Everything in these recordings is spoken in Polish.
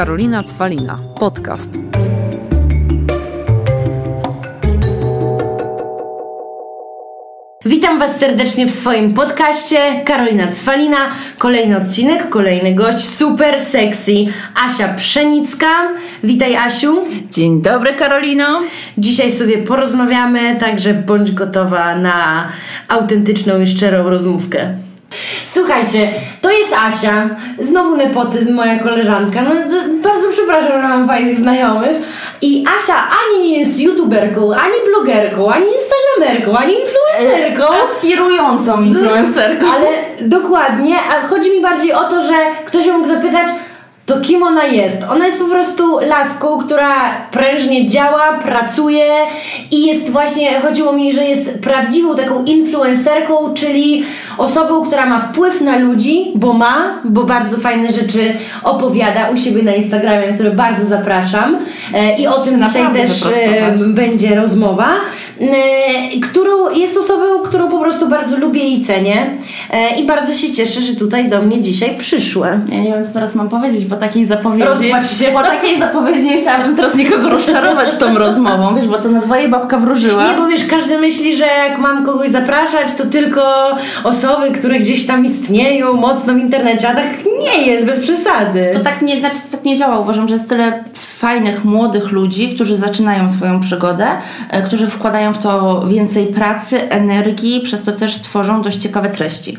Karolina Cwalina. Podcast. Witam Was serdecznie w swoim podcaście. Karolina Cwalina. Kolejny odcinek, kolejny gość, super sexy. Asia Pszenicka. Witaj Asiu. Dzień dobry Karolino. Dzisiaj sobie porozmawiamy, także bądź gotowa na autentyczną i szczerą rozmówkę. Słuchajcie, to jest Asia, znowu nepotyzm, moja koleżanka. No, bardzo przepraszam, że mam fajnych znajomych. I Asia ani nie jest youtuberką, ani blogerką, ani instagramerką, ani influencerką. Aspirującą influencerką. Ale dokładnie, a chodzi mi bardziej o to, że ktoś mógł zapytać, to kim ona jest? Ona jest po prostu laską, która prężnie działa, pracuje i jest właśnie, chodziło mi, że jest prawdziwą taką influencerką, czyli osobą, która ma wpływ na ludzi, bo ma, bo bardzo fajne rzeczy opowiada u siebie na Instagramie, które bardzo zapraszam. E, i o tym dzisiaj też e, będzie rozmowa, e, którą jest osobą, którą po prostu bardzo lubię i cenię i bardzo się cieszę, że tutaj do mnie dzisiaj przyszła. Ja nie wiem, co teraz mam powiedzieć, bo takiej zapowiedzi. Po takiej zapowiedzi nie chciałabym teraz nikogo rozczarować tą rozmową, wiesz, bo to na dwoje babka wróżyła. Nie, bo wiesz, każdy myśli, że jak mam kogoś zapraszać, to tylko osoby, które gdzieś tam istnieją mocno w internecie, a tak nie jest, bez przesady. To tak nie, znaczy, to tak nie działa. Uważam, że jest tyle fajnych, młodych ludzi, którzy zaczynają swoją przygodę, e, którzy wkładają w to więcej pracy, energii, przez to też tworzą dość ciekawe treści.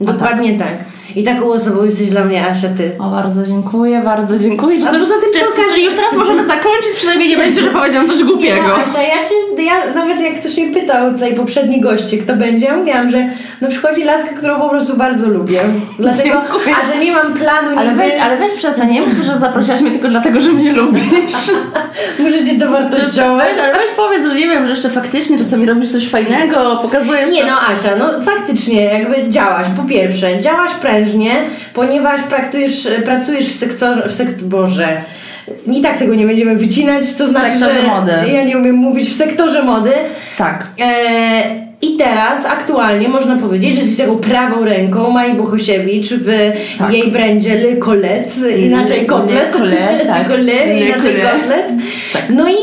Dokładnie tak. I taką osobą jesteś dla mnie, Asia, ty. O, bardzo dziękuję, bardzo dziękuję. Czy to już czy, czy już teraz możemy zakończyć? Przynajmniej nie będzie, że powiedziałam coś głupiego. No, Asia, ja, cię, ja nawet jak ktoś mnie pytał, tutaj poprzedni goście, kto będzie, ja mówiłam, że no przychodzi laska, którą po prostu bardzo lubię. Dlatego, Dziękuję. a że nie mam planu, Ale weź, ale weź przestań, nie mów, że zaprosiłaś mnie tylko dlatego, że mnie lubisz. Muszę cię dowartościować. Weź, ale weź powiedz, że nie wiem, że jeszcze faktycznie czasami robisz coś fajnego, pokazujesz Nie to. no Asia, no faktycznie jakby działasz, po pierwsze, działasz prężnie, ponieważ praktujesz, pracujesz w sektorze, w sektorze, Boże, i tak tego nie będziemy wycinać, to znaczy, sektorze że mody. ja nie umiem mówić w sektorze mody. Tak. E, I teraz aktualnie można powiedzieć, że jesteś taką prawą ręką Mai Buchosiewicz w Tak. jej brandzie Le Colette, inaczej Le Kotlet. Colette, tak. Le, Le inaczej Colette. Kotlet. Tak. No i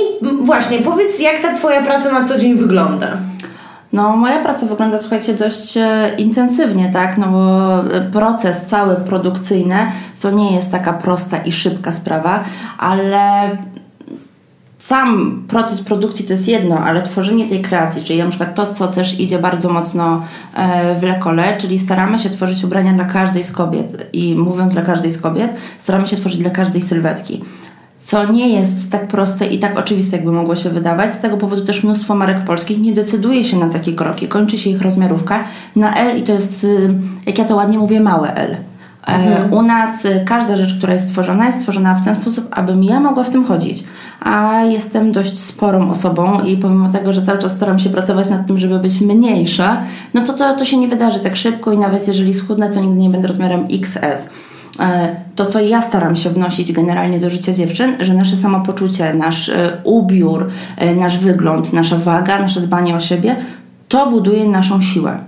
właśnie, powiedz jak ta twoja praca na co dzień wygląda? No, moja praca wygląda, słuchajcie, dość e, intensywnie, tak? No bo e, proces cały produkcyjny to nie jest taka prosta i szybka sprawa, ale sam proces produkcji to jest jedno, ale tworzenie tej kreacji, czyli na przykład to, co też idzie bardzo mocno e, w lekole, czyli staramy się tworzyć ubrania dla każdej z kobiet i mówiąc dla każdej z kobiet, staramy się tworzyć dla każdej sylwetki. Co nie jest tak proste i tak oczywiste, jakby mogło się wydawać. Z tego powodu też mnóstwo marek polskich nie decyduje się na takie kroki. Kończy się ich rozmiarówka na L i to jest, y, jak ja to ładnie mówię, małe L. E, U nas y, każda rzecz, która jest stworzona, jest stworzona w ten sposób, abym ja mogła w tym chodzić. A jestem dość sporą osobą i pomimo tego, że cały czas staram się pracować nad tym, żeby być mniejsza, no to to, to się nie wydarzy tak szybko i nawet jeżeli schudnę, to nigdy nie będę rozmiarem XS. E, To, co ja staram się wnosić generalnie do życia dziewczyn, że nasze samopoczucie, nasz e, ubiór, e, nasz wygląd, nasza waga, nasze dbanie o siebie, to buduje naszą siłę.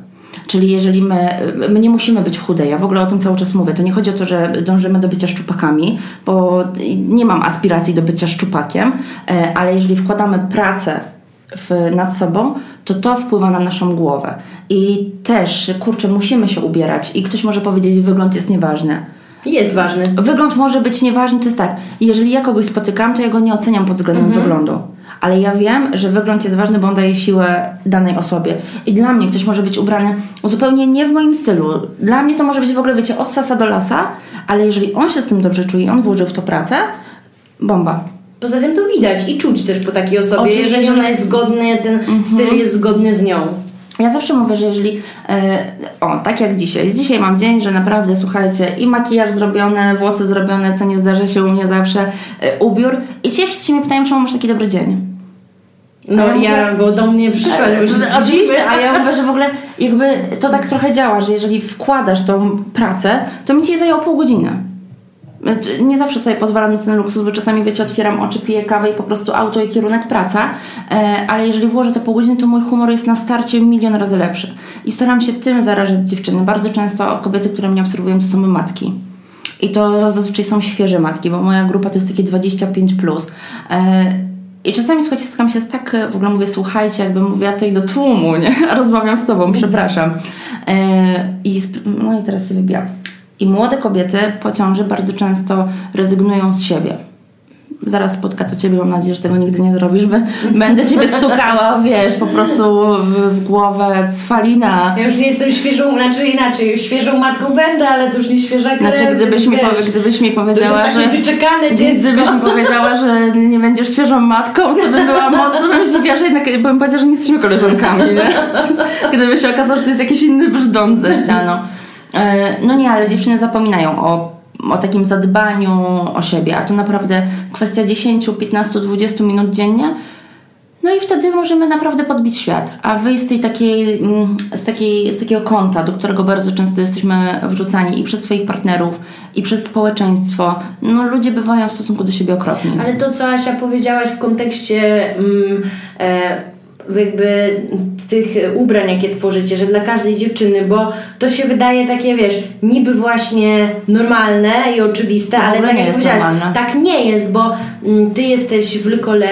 Czyli jeżeli my, my nie musimy być chude, ja w ogóle o tym cały czas mówię, to nie chodzi o to, że dążymy do bycia szczupakami, bo nie mam aspiracji do bycia szczupakiem, ale jeżeli wkładamy pracę w, nad sobą, to to wpływa na naszą głowę. I też, kurczę, musimy się ubierać i ktoś może powiedzieć, wygląd jest nieważny. Jest ważny. Wygląd może być nieważny, to jest tak. Jeżeli ja kogoś spotykam, to ja go nie oceniam pod względem wyglądu. Ale ja wiem, że wygląd jest ważny, bo on daje siłę danej osobie. I dla mnie ktoś może być ubrany zupełnie nie w moim stylu. Dla mnie to może być w ogóle, wiecie, od sasa do lasa, ale jeżeli on się z tym dobrze czuje i on włożył w to pracę, bomba. Poza tym to widać i czuć też po takiej osobie, Oczywiście. Mhm. jeżeli ona jest zgodny, ten styl jest zgodny z nią. Ja zawsze mówię, że jeżeli, e, o, tak jak dzisiaj, dzisiaj mam dzień, że naprawdę, słuchajcie, i makijaż zrobiony, włosy zrobione, co nie zdarza się u mnie zawsze, e, ubiór. I ci wszyscy mnie pytają, czemu masz taki dobry dzień. No ja ja, bo do mnie przyszłaś, bo już E, Oczywiście, a ja mówię, że w ogóle jakby to tak trochę działa, że jeżeli wkładasz tą pracę, to mi ci zajęło pół godziny. Znaczy, Nie zawsze sobie pozwalam na ten luksus, bo czasami, wiecie, otwieram oczy, piję kawę i po prostu auto i kierunek praca, e, ale jeżeli włożę te pół godziny, to mój humor jest na starcie milion razy lepszy. I staram się tym zarażać dziewczyny. Bardzo często kobiety, które mnie obserwują, to są matki. I to zazwyczaj są świeże matki, bo moja grupa to jest takie 25+. Plus. E, I czasami, słuchajcie, skam się z tak, w ogóle mówię, słuchajcie, jakbym mówiła tutaj do tłumu, nie? Rozmawiam z tobą, przepraszam. E, I, no i teraz się wybijam. I młode kobiety po ciąży bardzo często rezygnują z siebie zaraz spotka to ciebie, mam nadzieję, że tego nigdy nie zrobisz, by, będę ciebie stukała, wiesz, po prostu w, w głowę cwalina. Ja już nie jestem świeżą, znaczy inaczej, świeżą matką będę, ale to już nie świeża krew. Znaczy, gdybyś mi, powie, gdybyś mi powiedziała, to że... wyczekane dziecko. Gdybyś mi powiedziała, że nie będziesz świeżą matką, to bym była mocno, bym zdziwiła, że jednak bym powiedziała, że nie jesteśmy koleżankami, nie? Gdyby się okazało, że to jest jakiś inny brzdąc ze ścianą. E, no nie, ale dziewczyny zapominają o o takim zadbaniu o siebie, a to naprawdę kwestia 10, 15, 20 minut dziennie. No i wtedy możemy naprawdę podbić świat, a wyjść z tej takiej, mm, z, takiej, z takiego kąta, do którego bardzo często jesteśmy wrzucani i przez swoich partnerów, i przez społeczeństwo. No ludzie bywają w stosunku do siebie okropni. Ale to, co Asia powiedziałaś w kontekście mm, e, jakby tych ubrań, jakie tworzycie, że dla każdej dziewczyny, bo to się wydaje takie, wiesz, niby właśnie normalne i oczywiste, ale tak jak powiedziałaś, normalne. tak nie jest, bo mm, ty jesteś w Lykole,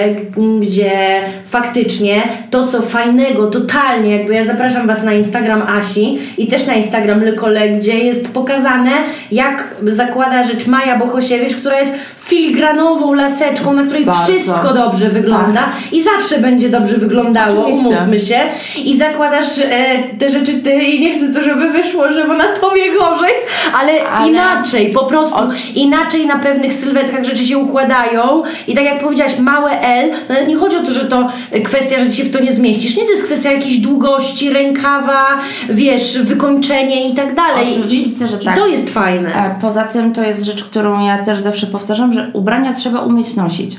gdzie faktycznie to, co fajnego, totalnie, jakby ja zapraszam Was na Instagram Asi i też na Instagram Lykole, gdzie jest pokazane, jak zakłada rzecz Maja Bohosiewicz, która jest filigranową laseczką, na której Bardzo. wszystko dobrze wygląda tak. i zawsze będzie dobrze wyglądało, Oczywiście. umówmy się. I zakładasz e, te rzeczy ty i nie chcę to, żeby wyszło, żeby na tobie gorzej, ale, ale... inaczej, po prostu inaczej na pewnych sylwetkach rzeczy się układają i tak jak powiedziałaś, małe L, no nie chodzi o to, że to kwestia, że się w to nie zmieścisz. Nie, to jest kwestia jakiejś długości, rękawa, wiesz, wykończenie i tak dalej. Oczywiście, że tak. I to jest fajne. A poza tym to jest rzecz, którą ja też zawsze powtarzam, że ubrania trzeba umieć nosić.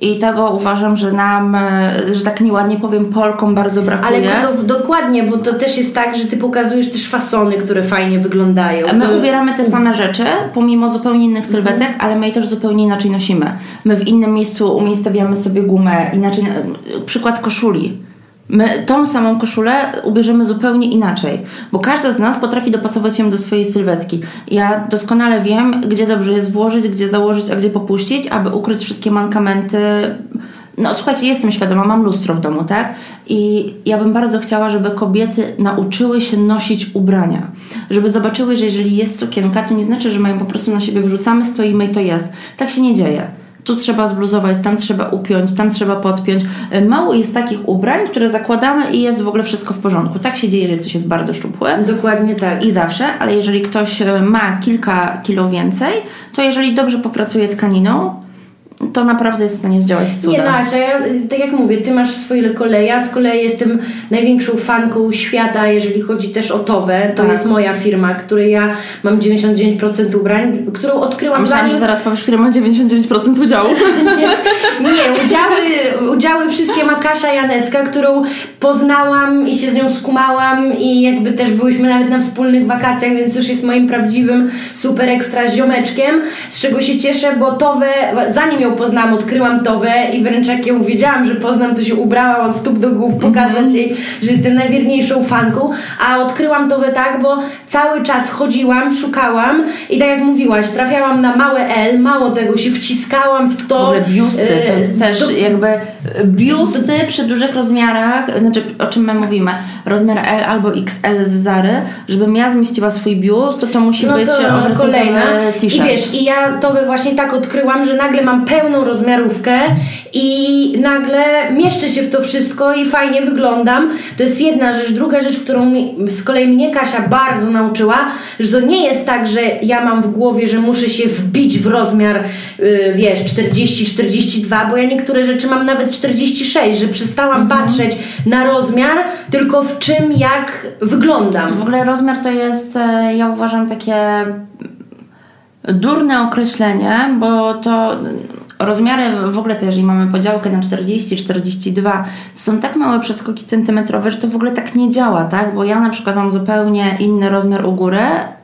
I tego uważam, że nam, e, że tak nieładnie powiem, Polkom bardzo brakuje. Ale to, dokładnie, bo to też jest tak, że ty pokazujesz też fasony, które fajnie wyglądają. My bo... ubieramy te same rzeczy, pomimo zupełnie innych sylwetek, mhm. ale my je też zupełnie inaczej nosimy. My w innym miejscu umiejscowiamy sobie gumę, inaczej, przykład koszuli My tą samą koszulę ubierzemy zupełnie inaczej, bo każda z nas potrafi dopasować ją do swojej sylwetki. Ja doskonale wiem, gdzie dobrze jest włożyć, gdzie założyć, a gdzie popuścić, aby ukryć wszystkie mankamenty. No słuchajcie, jestem świadoma, mam lustro w domu, tak? I ja bym bardzo chciała, żeby kobiety nauczyły się nosić ubrania. Żeby zobaczyły, że jeżeli jest sukienka, to nie znaczy, że mają po prostu na siebie wrzucamy, stoimy i to jest. Tak się nie dzieje tu trzeba zbluzować, tam trzeba upiąć, tam trzeba podpiąć. E, mało jest takich ubrań, które zakładamy i jest w ogóle wszystko w porządku. Tak się dzieje, jeżeli ktoś jest bardzo szczupły. Dokładnie tak. I zawsze, ale jeżeli ktoś e, ma kilka kilo więcej, to jeżeli dobrze popracuje tkaniną, to naprawdę jest w stanie zdziałać cuda. Nie, Nacia, ja, tak jak mówię, ty masz swoje kolej, ja z kolei jestem największą fanką świata, jeżeli chodzi też o Towę. To tak. jest moja firma, której ja mam 99% ubrań, którą odkryłam... A myślałam, zanim... że zaraz powiesz, który ma 99% udziałów. nie, nie udziały, udziały wszystkie ma Kasia Janecka, którą poznałam i się z nią skumałam i jakby też byłyśmy nawet na wspólnych wakacjach, więc już jest moim prawdziwym super ekstra ziomeczkiem, z czego się cieszę, bo Towę, zanim ją poznałam, odkryłam Towę i wręcz jak ją wiedziałam, że poznam, to się ubrałam od stóp do głów, pokazać mm -hmm. jej, że jestem najwierniejszą fanką, a odkryłam Towę tak, bo cały czas chodziłam, szukałam i tak jak mówiłaś, trafiałam na małe L, mało tego, się wciskałam w to. W ogóle biusty, to jest też to, jakby biusty przy dużych rozmiarach, znaczy o czym my mówimy, rozmiar L albo XL z Zary, żebym ja zmieściła swój biust, to to musi no być kolejna t-shirt. I wiesz, i ja to właśnie tak odkryłam, że nagle mam pełno pełną rozmiarówkę i nagle mieszczę się w to wszystko i fajnie wyglądam. To jest jedna rzecz. Druga rzecz, którą mi, z kolei mnie Kasia bardzo nauczyła, że to nie jest tak, że ja mam w głowie, że muszę się wbić w rozmiar, yy, wiesz, 40-42, bo ja niektóre rzeczy mam nawet 46, że przestałam mhm. patrzeć na rozmiar, tylko w czym, jak wyglądam. W ogóle rozmiar to jest, e, ja uważam, takie durne określenie, bo to rozmiary w ogóle też, jeżeli mamy podziałkę na 40, 42, są tak małe przeskoki centymetrowe, że to w ogóle tak nie działa, tak? Bo ja na przykład mam zupełnie inny rozmiar u góry,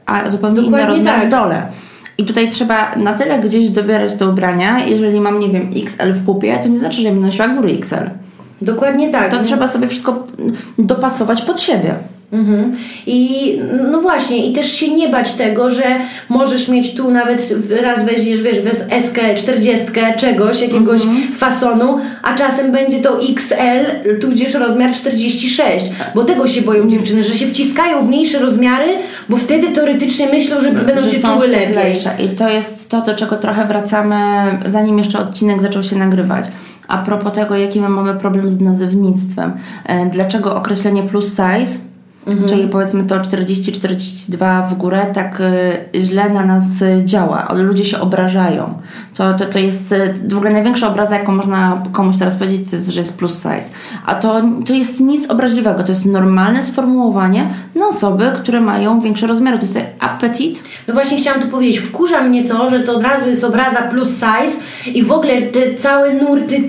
a zupełnie Dokładnie inny rozmiar tak. w dole. I tutaj trzeba na tyle gdzieś dobierać te ubrania, jeżeli mam, nie wiem, XL w pupie, to nie znaczy, że będę nosiła góry XL. Dokładnie tak. To trzeba sobie wszystko dopasować pod siebie. Mhm. I no właśnie, i też się nie bać tego, że możesz mieć tu nawet raz weźmiesz, wiesz, wez SK 40 czegoś, jakiegoś fasonu, a czasem będzie to XL, tudzież rozmiar 46. Bo tego się boją dziewczyny, że się wciskają w mniejsze rozmiary, bo wtedy teoretycznie myślą, że będą że się czuły lepiej. I to jest to, do czego trochę wracamy, zanim jeszcze odcinek zaczął się nagrywać. A propos tego, jaki my mamy problem z nazewnictwem. E, Dlaczego określenie plus size, Mhm. czyli powiedzmy to 40-42 w górę, tak e, źle na nas e, działa. Ale Ludzie się obrażają. To, to, to jest e, w ogóle największa obraza, jaką można komuś teraz powiedzieć, to jest, że jest plus size. A to, to jest nic obraźliwego. To jest normalne sformułowanie na osoby, które mają większe rozmiary. To jest apetit No właśnie chciałam tu powiedzieć, wkurza mnie to, że to od razu jest obraza plus size i w ogóle te całe nurty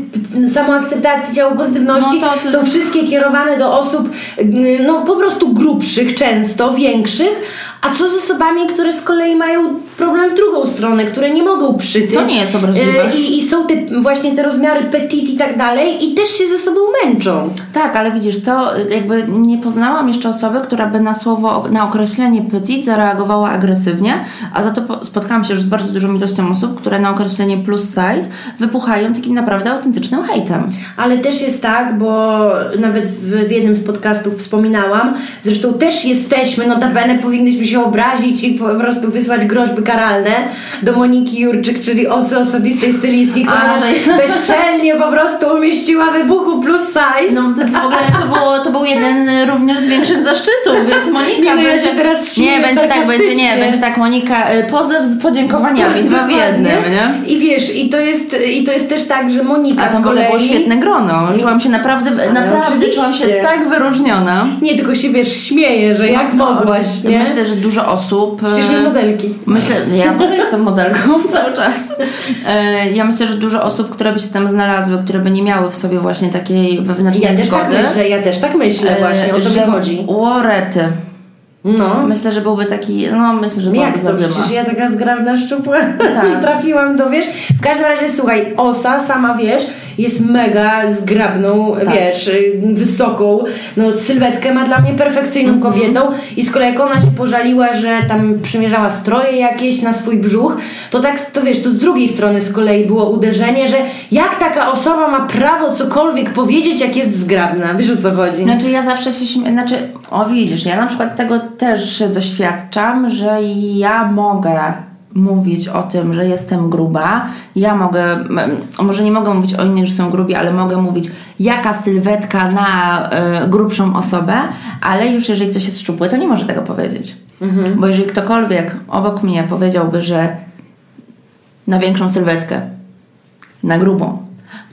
samoakceptacji, ciało pozytywności No to- to- są wszystkie kierowane do osób y, no po prostu grubszych często, większych, a co z osobami, które z kolei mają problem w drugą stronę, które nie mogą przytyć. To nie jest obraźliwe. Y, I, i są te, właśnie te rozmiary petit i tak dalej i też się ze sobą męczą. Tak, ale widzisz, to y, jakby nie poznałam jeszcze osoby, która by na słowo, na określenie petit zareagowała agresywnie, a za to po- spotkałam się już z bardzo dużą ilością osób, które na określenie plus size wypuchają takim naprawdę autentycznym hejtem. Ale też jest tak, bo nawet w, w jednym z podcastów wspominałam, zresztą też jesteśmy, notabene powinnyśmy się obrazić i po prostu wysłać groźby karalne do Moniki Jurczyk, czyli osy osobistej stylistki, która Ale- nas bezczelnie po prostu umieściła wybuchu plus size. No to w ogóle to, było, to był jeden również z większych zaszczytów, więc Monika Nie, no ja będzie... się teraz nie, będzie tak, będzie, nie, będzie tak Monika, y, pozew z podziękowaniami, dwa w jednym, nie? I wiesz, i to jest, i to jest też tak, że Monika A w ogóle kolei... było świetne grono. Czułam się naprawdę, naprawdę czułam się tak wyróżniona. Nie, tylko się wiesz, śmieje, że jak No, mogłaś, nie? Myślę, że dużo osób. Przecież e, my modelki. Myślę, ja w ogóle jestem modelką cały czas. E, Ja myślę, że dużo osób, które by się tam znalazły, które by nie miały w sobie właśnie takiej wewnętrznej Ja też zgody. tak myślę, ja też tak myślę e, właśnie, o to mi chodzi. Łorety. No. Myślę, że byłby taki, no myślę, że Jak to? Przecież ja taka zgrabna, szczupła Tak. trafiłam do, wiesz? W każdym razie, słuchaj, Osa, sama wiesz, jest mega zgrabną, Tak. wiesz, y, wysoką, no sylwetkę ma dla mnie perfekcyjną Mhm. kobietą i z kolei jak ona się pożaliła, że tam przymierzała stroje jakieś na swój brzuch, to tak, to wiesz, to z drugiej strony z kolei było uderzenie, że jak taka osoba ma prawo cokolwiek powiedzieć, jak jest zgrabna? Wiesz o co chodzi? Znaczy ja zawsze się śmieję, znaczy o widzisz, ja na przykład tego też doświadczam, że ja mogę mówić o tym, że jestem gruba, ja mogę, może nie mogę mówić o innych, że są grubi, ale mogę mówić jaka sylwetka na y, grubszą osobę, ale już jeżeli ktoś jest szczupły, to nie może tego powiedzieć. Bo jeżeli ktokolwiek obok mnie powiedziałby, że na większą sylwetkę, na grubą,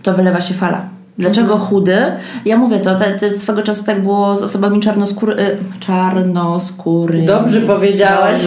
to wylewa się fala. Dlaczego chudy? Ja mówię to, te, te, swego czasu tak było z osobami czarnoskóry, y, czarnoskóry. Dobrze powiedziałaś.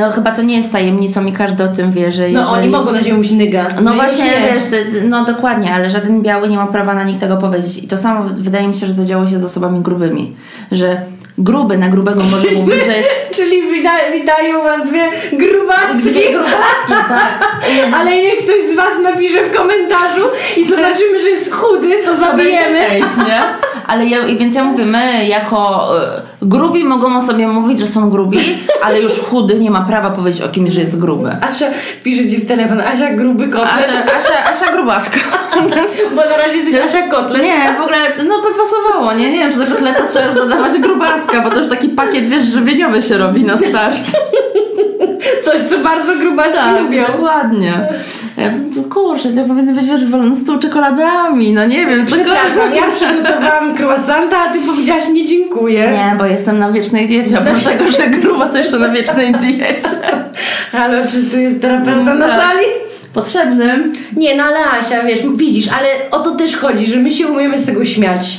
No chyba to nie jest tajemnicą i każdy o tym wie, że No jeżeli... oni mogą na ciebie mówić nyga. No My właśnie, nie. wiesz, no dokładnie, ale żaden biały nie ma prawa na nich tego powiedzieć. I to samo wydaje mi się, że zadziało się z osobami grubymi. Że gruby na grubego może mówić, że jest Czyli wita, witają was dwie grubaski. dwie grubaski, tak. Ale niech ktoś z was napisze w komentarzu i zobaczymy, że jest chudy, to zabijemy. Hejt, nie? Ale ja, więc ja mówię, my jako y, grubi mogą o sobie mówić, że są grubi, ale już chudy nie ma prawa powiedzieć o kimś, że jest gruby. Asia pisze ci w telefon, Asia gruby kotlet. Asia, Asia, Asia grubaska. Bo na razie jesteś Asia kotlet. Nie, w ogóle no by pasowało, nie? Nie wiem, czy do kotleta trzeba już dodawać grubaska, bo to już taki pakiet, wiesz, żywieniowy się robi na start. Coś, co bardzo grubaski Tak, lubią. dokładnie. Ja, kurczę, to powinny być, wiesz, wolony stół czekoladami, no nie wiem, Przepraszam, ja przygotowałam croissanta, a ty powiedziałaś nie dziękuję. Nie, bo jestem na wiecznej diecie, oprócz tego, że gruba to jeszcze na wiecznej diecie. Halo, czy tu jest terapeuta na Tak. sali? Potrzebnym. Nie, no ale Asia, wiesz, widzisz, ale o to też chodzi, że my się umiemy z tego śmiać.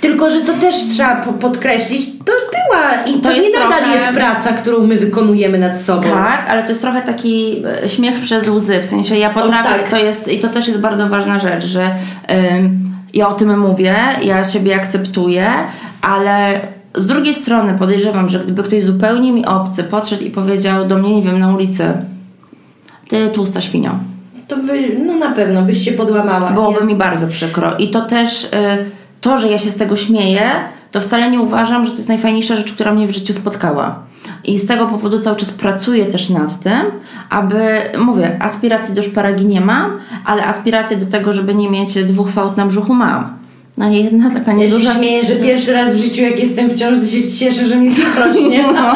Tylko, że to też trzeba po- podkreślić, to była i to nie nadal trochę- jest praca, którą my wykonujemy nad sobą. Tak, ale to jest trochę taki e, śmiech przez łzy, w sensie ja potrafię, tak. to jest, i to też jest bardzo ważna rzecz, że ym, ja o tym mówię, ja siebie akceptuję, ale z drugiej strony podejrzewam, że gdyby ktoś zupełnie mi obcy podszedł i powiedział do mnie, nie wiem, na ulicy ty tłusta świnio, To by, no na pewno byś się podłamała. byłoby nie? mi bardzo przykro i to też y, to, że ja się z tego śmieję, to wcale nie uważam, że to jest najfajniejsza rzecz, która mnie w życiu spotkała. I z tego powodu cały czas pracuję też nad tym, aby, mówię, aspiracji do szparagi nie mam, ale aspiracje do tego, żeby nie mieć dwóch fałd na brzuchu mam. No jedna taka Ja się śmieję, że pierwszy raz w życiu jak jestem w ciąży, to się cieszę, że mi rośnie. No,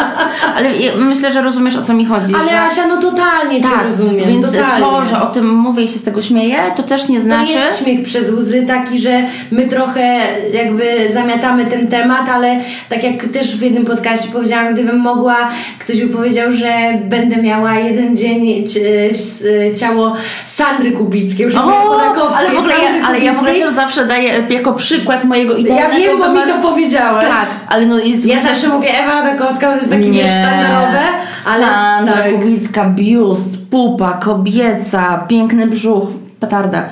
ale myślę, że rozumiesz o co mi chodzi. Ale że... Asia, no totalnie Cię tak, rozumiem. więc totalnie. to, że o tym mówię i się z tego śmieję, to też nie To znaczy... jest śmiech przez łzy taki, że my trochę jakby zamiatamy ten temat, ale tak jak też w jednym podcaście powiedziałam, gdybym mogła, ktoś by powiedział, że będę miała jeden dzień ci- s- ciało Sandry Kubickiej, już nie Chodakowskiej, ale w ogóle, ja, ale ja w ogóle zawsze daję jako przykład mojego Ja idealnego wiem, bo mi to powiedziałaś. Tak, ale no jest Ja zawsze mówię Ewa Chodakowska, to jest takie nie, wiesz, sztandarowe, ale Sandra tak. Kubicka, biust, pupa, kobieca, piękny brzuch, petarda.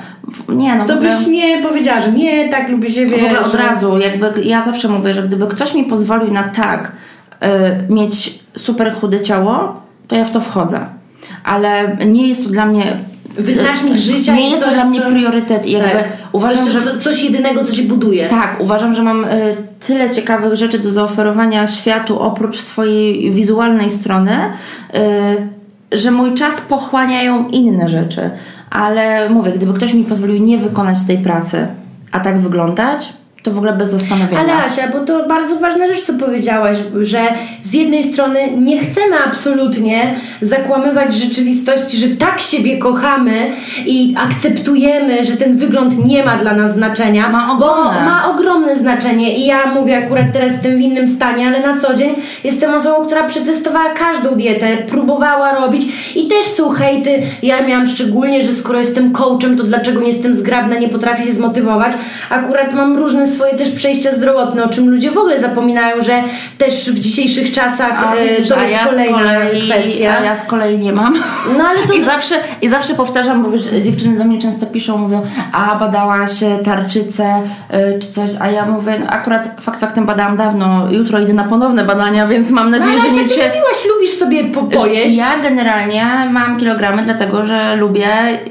Nie no, To ogóle, byś nie powiedziała, że nie, tak lubię się w ogóle od że- razu, jakby ja zawsze mówię, że gdyby ktoś mi pozwolił na tak y, mieć super chude ciało, to ja w to wchodzę. Ale nie jest to dla mnie Wyznacznik życia Nie jest to dla mnie priorytet i jakby Tak. uważam, coś, że co, coś jedynego, co się buduje. tak, uważam, że mam y, tyle ciekawych rzeczy do zaoferowania światu oprócz swojej wizualnej strony, y, że mój czas pochłaniają inne rzeczy. Ale mówię, gdyby ktoś mi pozwolił nie wykonać tej pracy, a tak wyglądać, to w ogóle bez zastanowienia. Ale Asia, bo to bardzo ważna rzecz, co powiedziałaś, że z jednej strony nie chcemy absolutnie zakłamywać rzeczywistości, że tak siebie kochamy i akceptujemy, że ten wygląd nie ma dla nas znaczenia. Ma bo ogromne. ma ogromne znaczenie i ja mówię akurat teraz jestem w innym stanie, ale na co dzień jestem osobą, która przetestowała każdą dietę, próbowała robić i też są hejty. Ja miałam szczególnie, że skoro jestem coachem, to dlaczego nie jestem zgrabna, nie potrafię się zmotywować. Akurat mam różne swoje też przejścia zdrowotne, o czym ludzie w ogóle zapominają, że też w dzisiejszych czasach A, e, to jest ja kolejna kolei, kwestia. A ja z kolei nie mam. No ale to I zawsze, I zawsze powtarzam, bo wiesz, dziewczyny do mnie często piszą, mówią, a badałaś e, tarczycę y, czy coś, a ja mówię, no akurat fakt faktem badałam dawno, jutro idę na ponowne badania, więc mam no, nadzieję, ale że ty się... mówiłaś, lubisz sobie po, pojeść. Ja generalnie mam kilogramy, dlatego że lubię,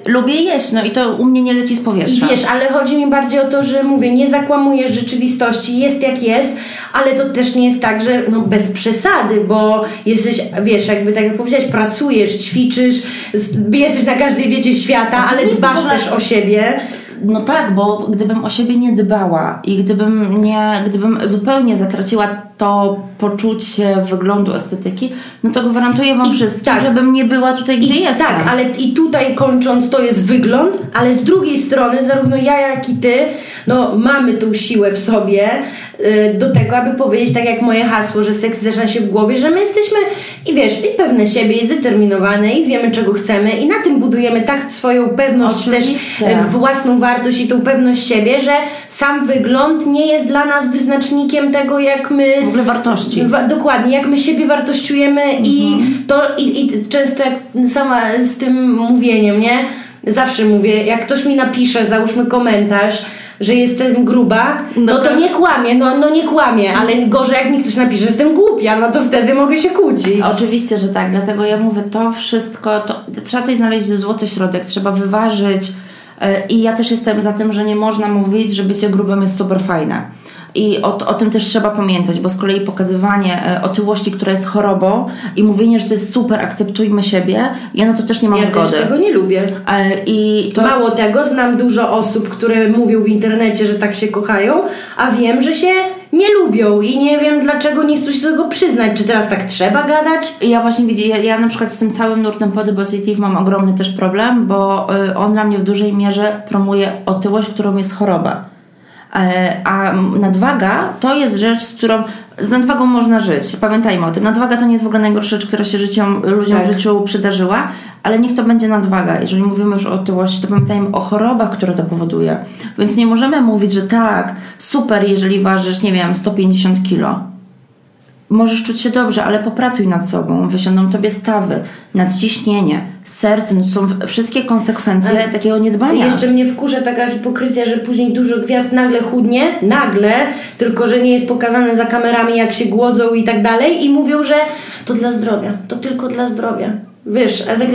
lubię jeść, no i to u mnie nie leci z powietrza. wiesz, ale chodzi mi bardziej o to, że mówię, nie zakłamujesz rzeczywistości, jest jak jest, ale to też nie jest tak, że no bez przesady, bo jesteś, wiesz, jakby tak jak powiedziałeś, pracujesz, ćwiczysz, jesteś na każdej diecie świata, ale dbasz też o siebie. No tak, bo gdybym o siebie nie dbała i gdybym nie, gdybym zupełnie zatraciła to poczucie wyglądu estetyki, no to gwarantuję Wam I wszystkim, tak. żebym nie była tutaj, gdzie I, jestem. Tak, ale i tutaj kończąc to jest wygląd, ale z drugiej strony zarówno ja jak i ty, no mamy tą siłę w sobie do tego, aby powiedzieć tak jak moje hasło, że seks zaczyna się w głowie, że my jesteśmy i wiesz, i pewne siebie, i zdeterminowane i wiemy czego chcemy i na tym budujemy tak swoją pewność Oczywiście. też, y, własną wartość i tą pewność siebie, że sam wygląd nie jest dla nas wyznacznikiem tego jak my W ogóle wartości. Wa- dokładnie, jak my siebie wartościujemy i Mhm. to i, i często jak sama z tym mówieniem, nie? Zawsze mówię, jak ktoś mi napisze, załóżmy komentarz, że jestem gruba, no, No to tak. nie kłamie, no, no nie kłamie, ale gorzej jak mi ktoś napisze, że jestem głupia, no to wtedy mogę się kłócić. Oczywiście, że tak, dlatego ja mówię, to wszystko, to, trzeba tutaj znaleźć złoty środek, trzeba wyważyć e, i ja też jestem za tym, że nie można mówić, że bycie grubym jest super fajne. I o, o tym też trzeba pamiętać, bo z kolei pokazywanie e, otyłości, która jest chorobą i mówienie, że to jest super, akceptujmy siebie, ja na to też nie mam ja zgody. też tego nie lubię. E, I to Mało tego, znam dużo osób, które mówią w internecie, że tak się kochają, a wiem, że się nie lubią i nie wiem dlaczego nie chcą się do tego przyznać. Czy teraz tak trzeba gadać? Ja właśnie widzę, ja, ja na przykład z tym całym nurtem body positive mam ogromny też problem, bo y, on dla mnie w dużej mierze promuje otyłość, którą jest choroba. E, A nadwaga to jest rzecz, z którą z nadwagą można żyć. Pamiętajmy o tym. Nadwaga to nie jest w ogóle najgorsza rzecz, która się życiom, ludziom Tak. w życiu przydarzyła, ale niech to będzie nadwaga. Jeżeli mówimy już o otyłości, to pamiętajmy o chorobach, które to powoduje. Więc nie możemy mówić, że tak, super, jeżeli ważysz, nie wiem, 150 kilo możesz czuć się dobrze, ale popracuj nad sobą. Wysiądą tobie stawy, nadciśnienie, serce. No to są wszystkie konsekwencje Ale takiego niedbania. Jeszcze mnie wkurza taka hipokryzja, że później dużo gwiazd nagle chudnie, nagle, tylko że nie jest pokazane za kamerami, jak się głodzą i tak dalej, i mówią, że to dla zdrowia, to tylko dla zdrowia. Wiesz, ale tak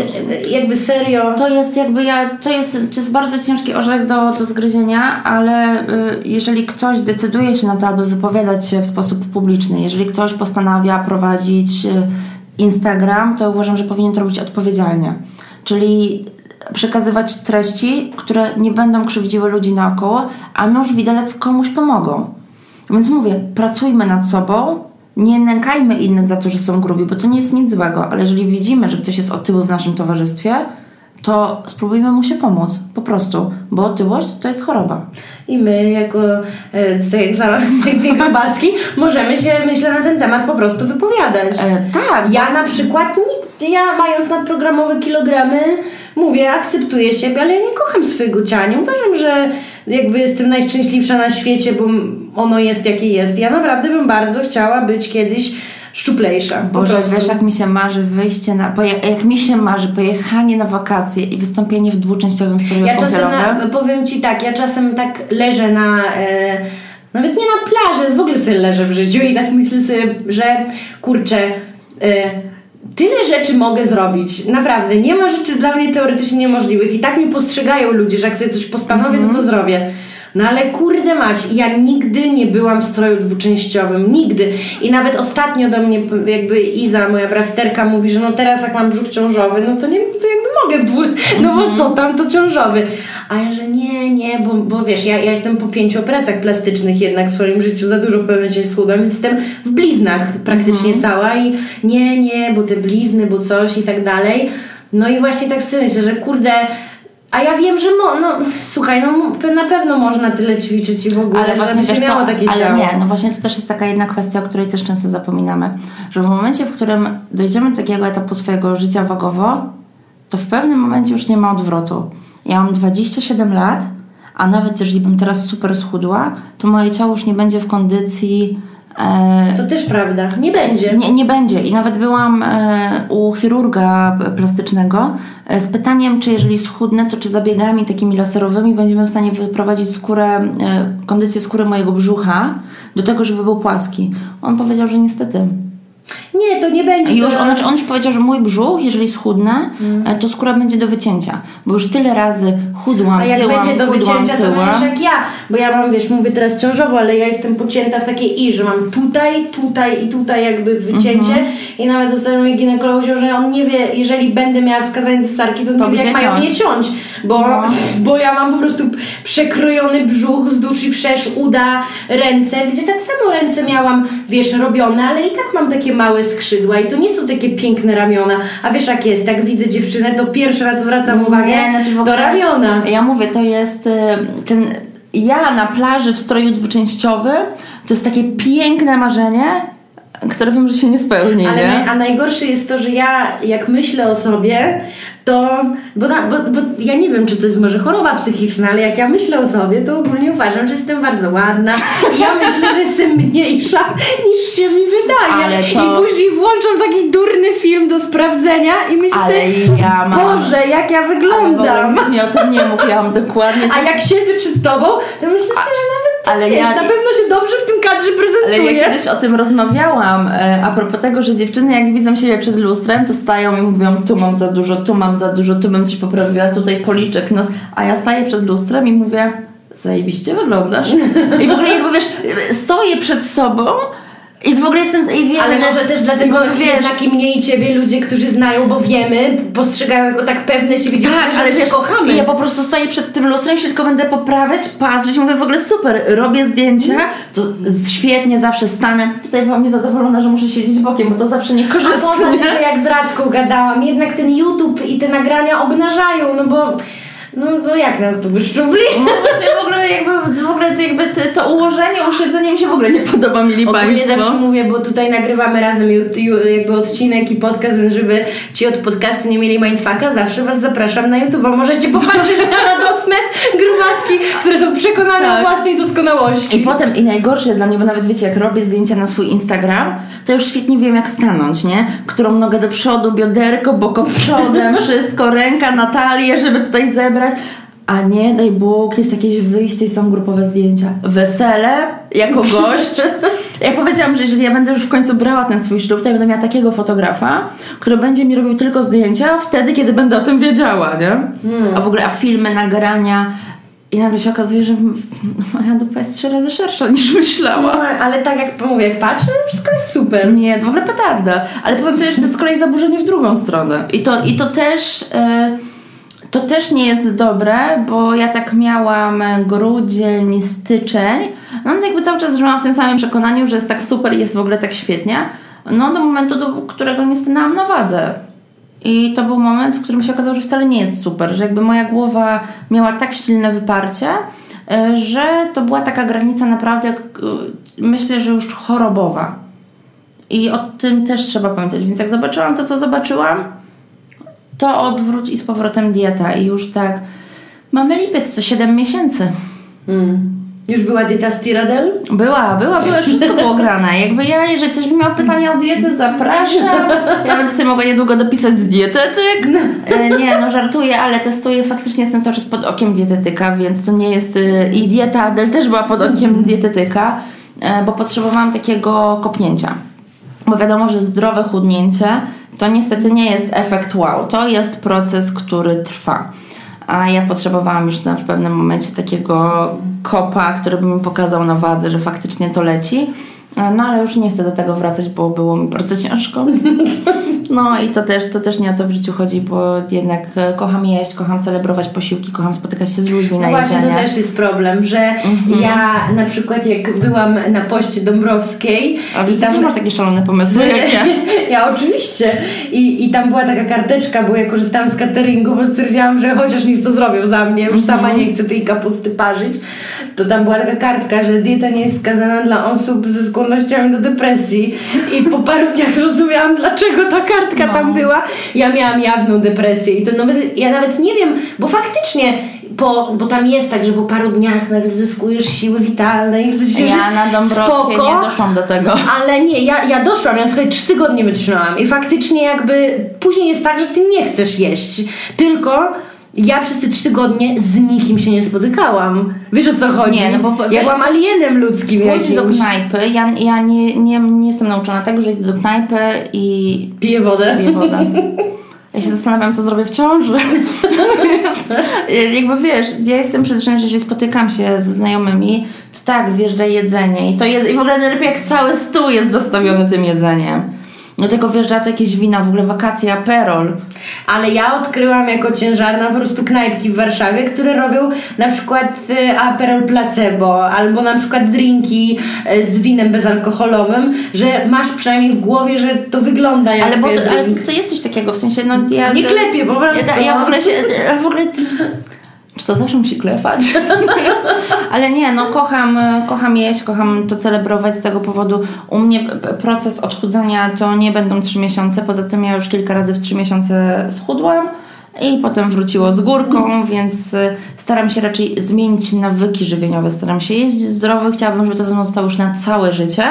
jakby serio. To jest jakby ja, to jest, to jest bardzo ciężki orzech do, do zgryzienia, ale y, jeżeli ktoś decyduje się na to, aby wypowiadać się w sposób publiczny, jeżeli ktoś postanawia prowadzić y, Instagram, to uważam, że powinien to robić odpowiedzialnie. Czyli przekazywać treści, które nie będą krzywdziły ludzi naokoło, a nóż widelec komuś pomogą. Więc mówię, pracujmy nad sobą, nie nękajmy innych za to, że są grubi, bo to nie jest nic złego, ale jeżeli widzimy, że ktoś jest otyły w naszym towarzystwie, to spróbujmy mu się pomóc, po prostu, bo otyłość to jest choroba. I my, jako e, dwie grubaski, możemy się, myślę, na ten temat po prostu wypowiadać. E, tak. Ja na przykład, ja mając nadprogramowe kilogramy, mówię, akceptuję siebie, ale ja nie kocham swojego ciała. Nie uważam, że jakby jestem najszczęśliwsza na świecie, bo ono jest jakie jest. Ja naprawdę bym bardzo chciała być kiedyś szczuplejsza. Boże, prostu. wiesz, jak mi się marzy wyjście na. Jak mi się marzy pojechanie na wakacje i wystąpienie w dwuczęściowym stroju Ja czasem, na, powiem ci tak, ja czasem tak leżę na. E, nawet nie na plaży, w ogóle sobie leżę w życiu i tak myślę sobie, że kurczę. E, tyle rzeczy mogę zrobić. Naprawdę, nie ma rzeczy dla mnie teoretycznie niemożliwych. I tak mi postrzegają ludzie, że jak sobie coś postanowię, mm -hmm. to to mhm. zrobię. No ale kurde mać, ja nigdy nie byłam w stroju dwuczęściowym, nigdy. I nawet ostatnio do mnie jakby Iza, moja brafterka mówi, że no teraz jak mam brzuch ciążowy, no to nie, to jakby mogę w dwóch, no bo co tam, to ciążowy. A ja, że nie, nie, bo, bo wiesz, ja, ja jestem po pięciu operacjach plastycznych jednak w swoim życiu, za dużo w pewnym momencie schudłam, więc jestem w bliznach praktycznie -hmm. cała i nie, nie, bo te blizny, bo coś i tak dalej. No i właśnie tak sobie myślę, że kurde, a ja wiem, że mo, no, słuchaj, no na pewno można tyle ćwiczyć i w ogóle, ale właśnie się miało takie ale ciało. nie, no właśnie to też jest taka jedna kwestia, o której też często zapominamy, że w momencie, w którym dojdziemy do takiego etapu swojego życia wagowo, to w pewnym momencie już nie ma odwrotu. Ja mam 27 lat, a nawet jeżeli bym teraz super schudła, to moje ciało już nie będzie w kondycji to też prawda, nie będzie. Nie, nie będzie. I nawet byłam e, u chirurga plastycznego e, z pytaniem, czy jeżeli schudnę, to czy zabiegami takimi laserowymi będziemy w stanie wyprowadzić skórę, kondycję skóry mojego brzucha do tego, żeby był płaski. On powiedział, że niestety nie, to nie będzie. Już, on, znaczy on już powiedział, że mój brzuch, jeżeli schudnę, mm. to skóra będzie do wycięcia. Bo już tyle razy chudłam, A jak tyłam, będzie do wycięcia, tyłam. to będziesz jak ja. Bo ja mam, wiesz, mówię teraz ciążowo, ale ja jestem pocięta w takiej i, że mam tutaj, tutaj i tutaj jakby wycięcie. Mm -hmm. I nawet ostatnio mi ginekolog powiedział, że on nie wie, jeżeli będę miała wskazanie do sarki, to, to nie wie, jak mają mnie ciąć. Bo, no. bo ja mam po prostu przekrojony brzuch wzdłuż i wszerz, uda, ręce, gdzie tak samo ręce miałam, wiesz, robione, ale i tak mam takie małe skrzydła i to nie są takie piękne ramiona. A wiesz jak jest, jak widzę dziewczynę, to pierwszy raz zwracam uwagę nie, znaczy do ramiona. Ja mówię, to jest y, ten ja na plaży w stroju dwuczęściowym, to jest takie piękne marzenie, które wiem, że się nie spełni. Ale nie? a najgorsze jest to, że ja jak myślę o sobie, to, bo, bo, bo ja nie wiem, czy to jest może choroba psychiczna, ale jak ja myślę o sobie, to ogólnie uważam, że jestem bardzo ładna i ja myślę, że jestem mniejsza niż się mi wydaje. To... I później włączam taki durny film do sprawdzenia i myślę ale sobie, ja mam... Boże, jak ja wyglądam. Ale mi o tym nie mówiłam dokładnie. A jak siedzę przed tobą, to myślę sobie, że ale wiesz, ja... na pewno się dobrze w tym kadrze prezentuje. Ale ja kiedyś o tym rozmawiałam, e, a propos tego, że dziewczyny jak widzą siebie przed lustrem, to stają i mówią, tu mam za dużo, tu mam za dużo, tu bym coś poprawiła, tutaj policzek, nos, a ja staję przed lustrem i mówię, zajebiście wyglądasz. I w ogóle jakby wiesz, stoję przed sobą i w ogóle jestem zajebiona. Ale może też dlatego wiesz, jednak i mniej ciebie ludzie, którzy znają, bo wiemy, postrzegają jako tak pewne siebie tak, ale wiesz, kochamy. Ja po prostu stoję przed tym lustrem się tylko będę poprawiać, patrzeć, mówię w ogóle super, robię zdjęcia, to świetnie, zawsze stanę. Tutaj byłam niezadowolona, że muszę siedzieć bokiem, bo to zawsze nie korzystnie. A poza tym, jak z Radką gadałam, jednak ten YouTube i te nagrania obnażają, no bo no bo jak nas tu wyszczupli? No właśnie w ogóle jakby, w ogóle to, jakby to, to ułożenie, usiedzenie mi się w ogóle nie podoba, mili Ogólnie Państwo. zawsze mówię, bo tutaj nagrywamy razem jakby odcinek i podcast, więc żeby ci od podcastu nie mieli mindfucka, zawsze Was zapraszam na YouTube. Możecie popatrzeć na radosne grubaski, które są przekonane tak. o własnej doskonałości. I potem, i najgorsze jest dla mnie, bo nawet wiecie, jak robię zdjęcia na swój Instagram, to już świetnie wiem jak stanąć, nie? Którą nogę do przodu, bioderko, boko przodem, wszystko, ręka na talię, żeby tutaj zebrać A nie, daj Bóg, jest jakieś wyjście i są grupowe zdjęcia. Wesele jako gość. ja powiedziałam, że jeżeli ja będę już w końcu brała ten swój ślub, to ja będę miała takiego fotografa, który będzie mi robił tylko zdjęcia wtedy, kiedy będę o tym wiedziała, nie? A w ogóle, a filmy, nagrania. I nagle się okazuje, że moja dupa jest trzy razy szersza niż myślałam. No, ale tak jak mówię, jak patrzę, wszystko jest super. Nie, w ogóle petarda. Ale powiem też, że to jest z kolei zaburzenie w drugą stronę. I to, i to też... e, to też nie jest dobre, bo ja tak miałam grudzień, styczeń. No to jakby cały czas żyłam w tym samym przekonaniu, że jest tak super jest w ogóle tak świetnie. No do momentu, do którego nie stanęłam na wadze. I to był moment, w którym się okazało, że wcale nie jest super, że jakby moja głowa miała tak silne wyparcie, e, że to była taka granica naprawdę, e, myślę, że już chorobowa. I o tym też trzeba pamiętać. Więc jak zobaczyłam to, co zobaczyłam, to odwrót i z powrotem dieta. I już tak, mamy lipiec, to 7 miesięcy. Mm. Już była dieta Stiradel? Była, była, była, już wszystko było grane. Jakby ja, jeżeli ktoś by miał pytania o dietę, zapraszam. Ja będę sobie mogła niedługo dopisać z dietetyk. E, Nie, no żartuję, ale testuję. Faktycznie jestem cały czas pod okiem dietetyka, więc to nie jest... e, I dieta Adel też była pod okiem dietetyka, e, bo potrzebowałam takiego kopnięcia. Bo wiadomo, że zdrowe chudnięcie to niestety nie jest efekt wow. To jest proces, który trwa. A ja potrzebowałam już na, w pewnym momencie takiego kopa, który by mi pokazał na wadze, że faktycznie to leci. E, No ale już nie chcę do tego wracać, bo było mi bardzo ciężko. No i to też, to też nie o to w życiu chodzi, bo jednak e, kocham jeść, kocham celebrować posiłki, kocham spotykać się z ludźmi No na właśnie, jedzenie. to też jest problem, że Mhm. ja na przykład jak byłam na poście Dąbrowskiej A widzę, tam- masz takie szalone pomysły jak ja. ja oczywiście. I, I tam była taka karteczka, bo ja korzystałam z cateringu, bo stwierdziłam, że chociaż niech to zrobią za mnie, już Mhm. sama nie chcę tej kapusty parzyć, to tam była taka kartka, że dieta nie jest skazana dla osób ze skłonnościami do depresji. I po paru dniach zrozumiałam, dlaczego ta kartka No. tam była. Ja miałam jawną depresję i to nawet, ja nawet nie wiem, bo faktycznie po, bo tam jest tak, że po paru dniach nagle zyskujesz siły witalne i chcesz się Ja na Dąbrowskiej spoko, nie doszłam do tego. ale nie, ja, ja doszłam, ja słuchaj, trzy tygodnie wytrzymałam i faktycznie jakby później jest tak, że ty nie chcesz jeść, tylko ja przez te trzy tygodnie z nikim się nie spotykałam. Wiesz o co chodzi? Nie, no bo- ja byłam alienem ludzkim Pójdź do knajpy. Ja, ja nie, nie, nie jestem nauczona tego, że idę do knajpy i Piję wodę. piję wodę. Ja się zastanawiam, co zrobię w ciąży. Jakby wiesz, ja jestem przyzwyczajona, że jeżeli spotykam się ze znajomymi, to tak, wjeżdża jedzenie i to jed... i w ogóle najlepiej jak cały stół jest zastawiony tym jedzeniem. Do tego wjeżdża to jakieś wina, w ogóle wakacje, aperol. Ale ja odkryłam jako ciężarna po prostu knajpki w Warszawie, które robią na przykład y, Aperol Placebo albo na przykład drinki y, z winem bezalkoholowym, że masz przynajmniej w głowie, że to wygląda jak Ale, bo to, drink. ale to, to jest coś takiego, w sensie, no ja... Nie klepię, po prostu. Ja, ja w ogóle się, w ogóle... Czy to zawsze musi klepać? Ale nie, no kocham, kocham jeść, kocham to celebrować z tego powodu. U mnie proces odchudzania to nie będą trzy miesiące, poza tym ja już kilka razy w trzy miesiące schudłam i potem wróciło z górką, więc y, staram się raczej zmienić nawyki żywieniowe, staram się jeść zdrowo, chciałabym, żeby to ze mną zostało już na całe życie.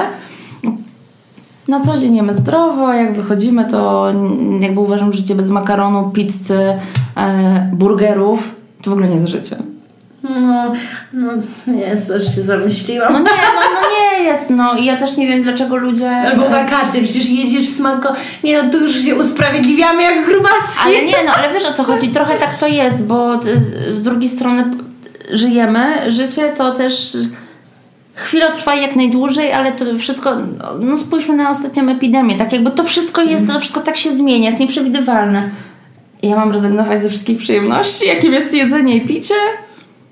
Na co dzień jemy zdrowo, jak wychodzimy, to jakby uważam, życie bez makaronu, pizzy, e, burgerów to w ogóle nie jest życie. No, no nie, coś się zamyśliłam. No nie, no, no nie jest, no i ja też nie wiem, dlaczego ludzie... Albo wakacje, przecież jedziesz smako. Nie no, tu już się usprawiedliwiamy jak grubaski. Ale nie, no ale wiesz o co chodzi, trochę tak to jest, bo ty- z drugiej strony żyjemy, życie to też chwilę trwa jak najdłużej, ale to wszystko, no spójrzmy na ostatnią epidemię, tak jakby to wszystko jest, to wszystko tak się zmienia, jest nieprzewidywalne. Ja mam rezygnować ze wszystkich przyjemności, jakim jest jedzenie i picie?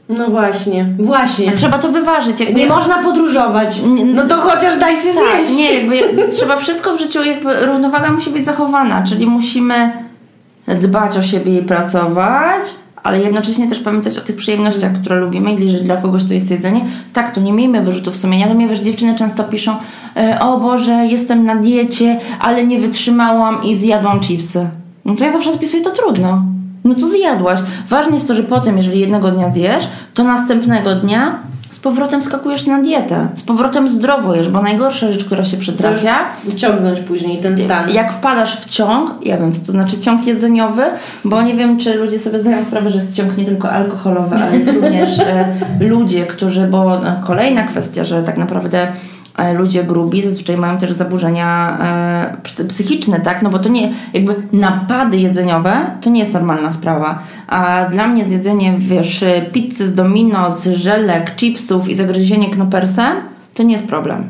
No właśnie, właśnie. A trzeba to wyważyć. Jakby Nie można podróżować. No to chociaż dajcie Tak, zjeść. nie, jakby trzeba wszystko w życiu, jakby równowaga musi być zachowana, czyli musimy dbać o siebie i pracować, ale jednocześnie też pamiętać o tych przyjemnościach, które lubimy i jeżeli dla kogoś to jest jedzenie, tak, to nie miejmy wyrzutów sumienia, no mnie wiesz, dziewczyny często piszą e, o Boże, jestem na diecie, ale nie wytrzymałam i zjadłam chipsy. No to ja zawsze odpisuję, to trudno. No to zjadłaś. Ważne jest to, że potem, jeżeli jednego dnia zjesz, to następnego dnia z powrotem skakujesz na dietę. Z powrotem zdrowo jesz, bo najgorsza rzecz, która się przytrafia, Uciągnąć później ten stan. jak wpadasz w ciąg, ja wiem co to znaczy ciąg jedzeniowy, bo nie wiem, czy ludzie sobie zdają sprawę, że jest ciąg nie tylko alkoholowy, ale jest również e, ludzie, którzy, bo e, kolejna kwestia, że tak naprawdę ludzie grubi zazwyczaj mają też zaburzenia e, psy- psychiczne, tak? No bo to nie, jakby napady jedzeniowe to nie jest normalna sprawa. A dla mnie zjedzenie, wiesz, e, pizzy z domino, z żelek, chipsów i zagryzienie knopersem to nie jest problem.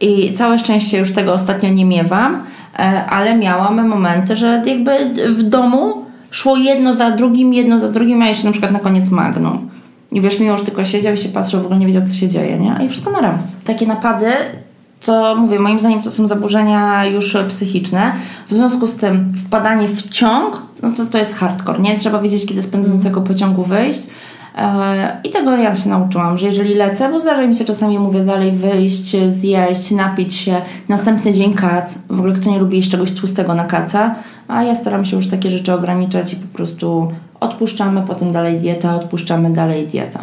I całe szczęście już tego ostatnio nie miewam, e, ale miałam momenty, że jakby w domu szło jedno za drugim, jedno za drugim, a jeszcze na przykład na koniec magnum. I wiesz, Miłosz tylko siedział i się patrzył, w ogóle nie wiedział, co się dzieje, nie? I wszystko na raz. Takie napady, to mówię, moim zdaniem to są zaburzenia już psychiczne. W związku z tym wpadanie w ciąg, no to to jest hardcore, nie? Trzeba wiedzieć, kiedy z pędzącego pociągu wyjść. E, I tego ja się nauczyłam, że jeżeli lecę, bo zdarza mi się czasami, mówię dalej, wyjść, zjeść, napić się, następny dzień kac. W ogóle kto nie lubi jeść czegoś tłustego na kaca, a ja staram się już takie rzeczy ograniczać i po prostu odpuszczamy, potem dalej dieta, odpuszczamy dalej dieta.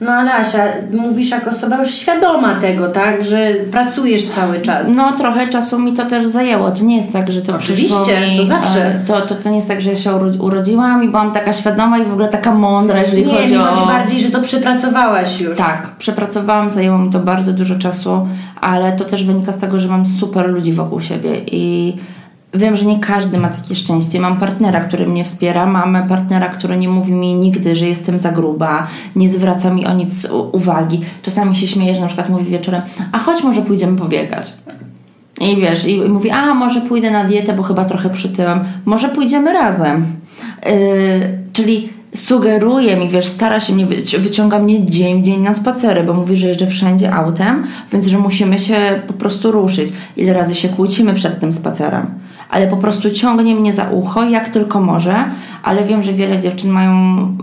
No ale Asia, mówisz jako osoba już świadoma tego, tak? Że pracujesz cały czas. No trochę czasu mi to też zajęło. To nie jest tak, że to Oczywiście, mi, to zawsze. e, To, to, to nie jest tak, że ja się uro- urodziłam i byłam taka świadoma i w ogóle taka mądra, jeżeli nie, chodzi mi o... chodzi bardziej, że to przepracowałaś już. Tak, przepracowałam, zajęło mi to bardzo dużo czasu, ale to też wynika z tego, że mam super ludzi wokół siebie i wiem, że nie każdy ma takie szczęście. Mam partnera, który mnie wspiera, mam partnera, który nie mówi mi nigdy, że jestem za gruba, nie zwraca mi o nic uwagi. Czasami się śmieje, że na przykład mówi wieczorem, a chodź może pójdziemy pobiegać. I wiesz, i mówi, a może pójdę na dietę, bo chyba trochę przytyłam. Może pójdziemy razem. Yy, czyli sugeruje mi, wiesz, stara się mnie, wyci- wyciąga mnie dzień w dzień na spacery, bo mówi, że jeżdżę wszędzie autem, więc że musimy się po prostu ruszyć. Ile razy się kłócimy przed tym spacerem. Ale po prostu ciągnie mnie za ucho, jak tylko może, ale wiem, że wiele dziewczyn mają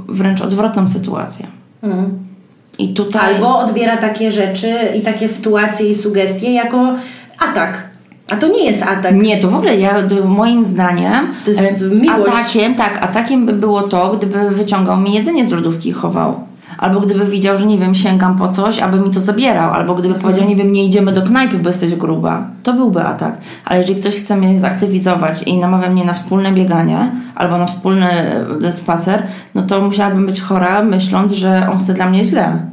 wręcz odwrotną sytuację. Mhm. I tutaj... Albo odbiera takie rzeczy i takie sytuacje i sugestie jako atak. A to nie jest atak. Nie, to w ogóle ja, moim zdaniem To jest miłość. atakiem, tak, atakiem by było to, gdyby wyciągał mi jedzenie z lodówki i chował. Albo gdyby widział, że nie wiem, sięgam po coś, aby mi to zabierał. Albo gdyby powiedział, nie wiem, nie idziemy do knajpy, bo jesteś gruba. To byłby atak. Ale jeżeli ktoś chce mnie zaktywizować i namawia mnie na wspólne bieganie albo na wspólny e, spacer, no to musiałabym być chora, myśląc, że on chce dla mnie źle.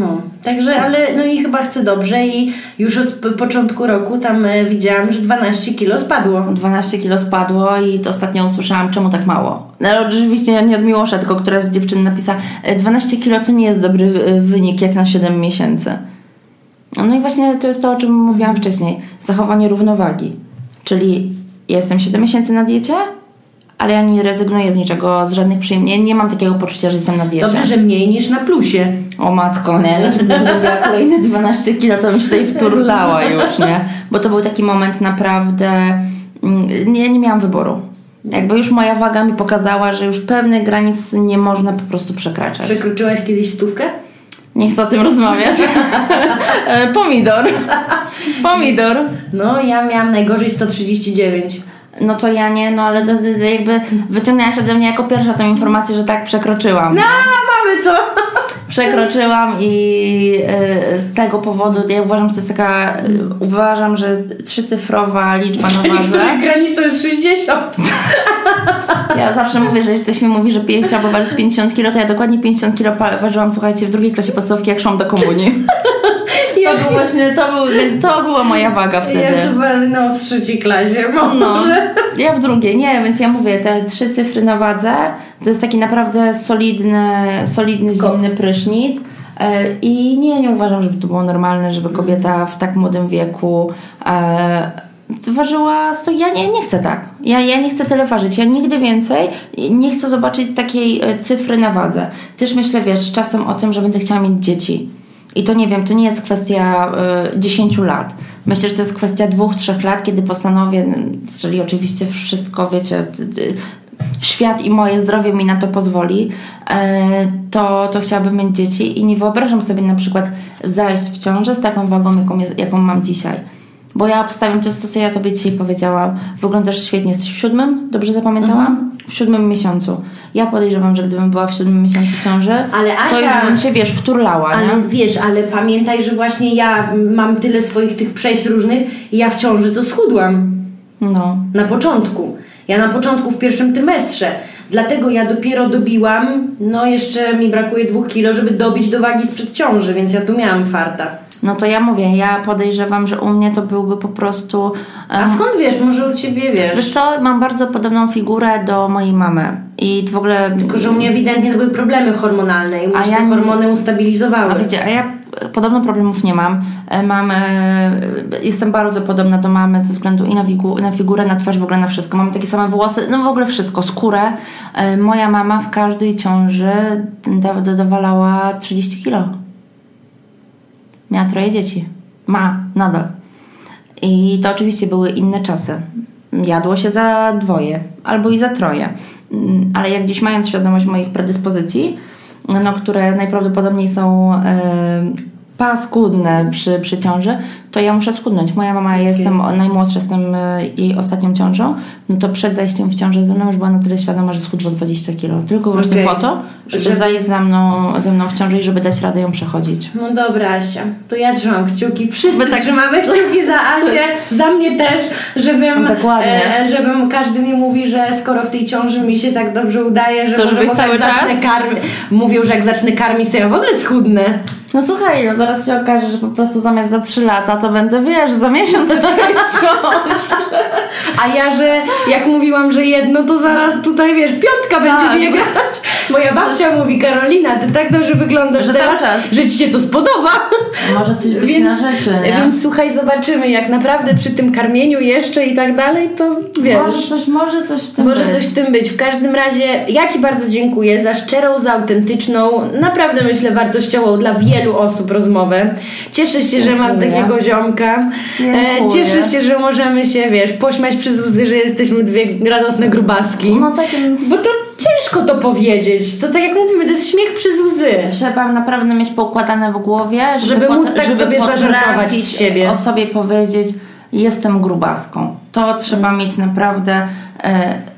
No, także, ale no i chyba chcę dobrze i już od początku roku tam e, widziałam, że 12 kilo spadło. 12 kilo spadło i to ostatnio usłyszałam, czemu tak mało. No, oczywiście nie od Miłosza, tylko któraś z dziewczyn napisała, "E, 12 kilo to nie jest dobry e, wynik jak na 7 miesięcy. No i właśnie to jest to, o czym mówiłam wcześniej. Zachowanie równowagi. Czyli jestem 7 miesięcy na diecie, ale ja nie rezygnuję z niczego, z żadnych przyjemności. Nie, nie mam takiego poczucia, że jestem na diecie. Dobrze, że mniej niż na plusie. O matko, nie? Gdybym miała kolejne 12 kilo, to bym się tutaj wturlała już, nie? Bo to był taki moment naprawdę... mm, Nie, nie miałam wyboru. Jakby już moja waga mi pokazała, że już pewnych granic nie można po prostu przekraczać. Przekroczyłaś kiedyś stówkę? Nie chcę o tym rozmawiać. E, Pomidor. Pomidor. No, ja miałam najgorzej 139. No to ja nie, no ale jakby wyciągnęłaś ode mnie jako pierwsza tę informację, że tak przekroczyłam. A, mamy co? Przekroczyłam i e, z tego powodu ja uważam, że to jest taka, e, uważam, że trzycyfrowa liczba na wadze. Niektórych granicą jest 60. Ja zawsze mówię, że jeśli ktoś mi mówi, że chciałby ważyć 50 kg, to ja dokładnie 50 kg ważyłam, słuchajcie, w drugiej klasie podstawówki, jak szłam do komunii. To był właśnie, to, był, to była moja waga wtedy. Ja chyba no, w trzeciej klasie, No, może. ja w drugiej, nie, więc ja mówię, te trzy cyfry na wadze to jest taki naprawdę solidny, solidny zimny prysznic. E, I nie, nie uważam, żeby to było normalne, żeby kobieta w tak młodym wieku e, ważyła 100. Ja nie, nie chcę tak. Ja, ja nie chcę tyle ważyć. Ja nigdy więcej nie chcę zobaczyć takiej e, cyfry na wadze. Też myślę, wiesz, czasem o tym, że będę chciała mieć dzieci. I to nie wiem, to nie jest kwestia y, 10 lat. Myślę, że to jest kwestia dwóch, trzech lat, kiedy postanowię, czyli oczywiście wszystko, wiecie, świat i moje zdrowie mi na to pozwoli, e, to, to chciałabym mieć dzieci i nie wyobrażam sobie na przykład zajść w ciążę z taką wagą, jaką, jest, jaką mam dzisiaj. Bo ja obstawiam, to jest to, co ja tobie dzisiaj powiedziałam. Wyglądasz świetnie, jesteś w siódmym, dobrze zapamiętałam? W siódmym miesiącu. Ja podejrzewam, że gdybym była w siódmym miesiącu ciąży, Ale to Asia- już bym się, wiesz, wturlała, Ale nie? wiesz, ale pamiętaj, że właśnie ja mam tyle swoich tych przejść różnych i ja w ciąży to schudłam. No. Na początku. Ja na początku w pierwszym trymestrze. Dlatego ja dopiero dobiłam, no jeszcze mi brakuje dwóch kilo, żeby dobić do wagi sprzed ciąży, więc ja tu miałam farta. No to ja mówię, ja podejrzewam, że u mnie to byłby po prostu... A skąd wiesz, może u ciebie wiesz? Wiesz co, mam bardzo podobną figurę do mojej mamy. I w ogóle... Tylko, że u mnie ewidentnie to były problemy hormonalne i A ja hormony ustabilizowały. A wiecie, a ja podobno problemów nie mam. E, Mam, e, jestem bardzo podobna do mamy ze względu i na, wigu, na figurę, na twarz, w ogóle na wszystko. Mamy takie same włosy, no w ogóle wszystko, skórę. E, Moja mama w każdej ciąży da- dodawalała 30 kilo. Miała troje dzieci. Ma, nadal. I to oczywiście były inne czasy. Jadło się za dwoje albo i za troje. Mm, Ale jak gdzieś mając świadomość moich predyspozycji, no, które najprawdopodobniej są e, paskudne przy, przy ciąży, to ja muszę schudnąć. Moja mama, jestem najmłodsza, jestem e, jej ostatnią ciążą, no to przed zajściem w ciążę ze mną już była na tyle świadoma, że schudła 20 kilo. Tylko właśnie Okej. po to, żeby Że- zajść ze mną, ze mną w ciąży i żeby dać radę ją przechodzić. No dobra, Asia, to ja trzymam kciuki. Wszyscy My tak- trzymamy kciuki za Asię, za mnie też, żebym, Dokładnie. e, żebym każdy mi mówi, że skoro w tej ciąży mi się tak dobrze udaje, że To może potem cały zacznę karmić. Mówią, że jak zacznę karmić, to ja w ogóle schudnę. No słuchaj, no zaraz się okaże, że po prostu zamiast za 3 lata to będę, wiesz, za miesiąc w. A ja, że jak mówiłam, że jedno, to zaraz tutaj, wiesz, piątka będzie Tak. biegać. Moja babcia mówi, Karolina, ty tak dobrze wyglądasz Że teraz, czas. że ci się to spodoba. Może coś być Więc- na rzeczy, nie? Więc słuchaj, zobaczymy, jak naprawdę przy tym karmieniu jeszcze i tak dalej, to wiesz. Może coś, może coś w tym Może być. coś w tym być. W każdym razie ja Ci bardzo dziękuję za szczerą, za autentyczną, naprawdę myślę wartościową dla wielu osób rozmowę. Cieszę się, że mam Dziękuję. takiego ziomka. Dziękuję. cieszę się, że możemy się, wiesz, pośmiać przez łzy, że jesteśmy dwie radosne grubaski. No takim... Bo to ciężko to powiedzieć. To tak jak mówimy, to jest śmiech przez łzy. Trzeba naprawdę mieć poukładane w głowie, żeby, Żeby móc tak żeby sobie zażartować z siebie. o sobie powiedzieć jestem grubaską. To trzeba mieć naprawdę... E,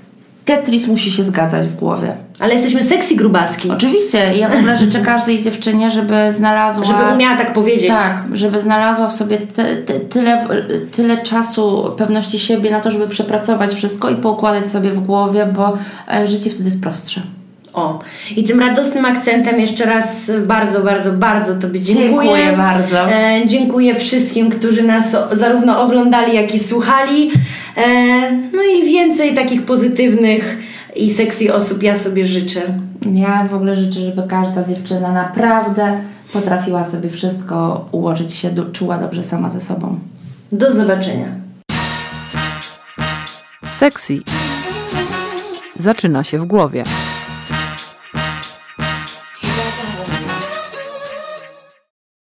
Tetris musi się zgadzać w głowie. Ale jesteśmy sexy grubaski. Oczywiście, ja w ogóle życzę każdej dziewczynie, żeby znalazła... Żeby umiała tak powiedzieć. Tak, żeby znalazła w sobie te, te, tyle, tyle czasu, pewności siebie na to, żeby przepracować wszystko i poukładać sobie w głowie, bo e, życie wtedy jest prostsze. O, i tym radosnym akcentem jeszcze raz bardzo, bardzo, bardzo Tobie dziękuję. Dziękuję bardzo. E, dziękuję wszystkim, którzy nas zarówno oglądali, jak i słuchali. E, no i więcej takich pozytywnych i sexy osób ja sobie życzę. Ja w ogóle życzę, żeby każda dziewczyna naprawdę potrafiła sobie wszystko ułożyć się, do, czuła dobrze sama ze sobą. Do zobaczenia. Sexy zaczyna się w głowie.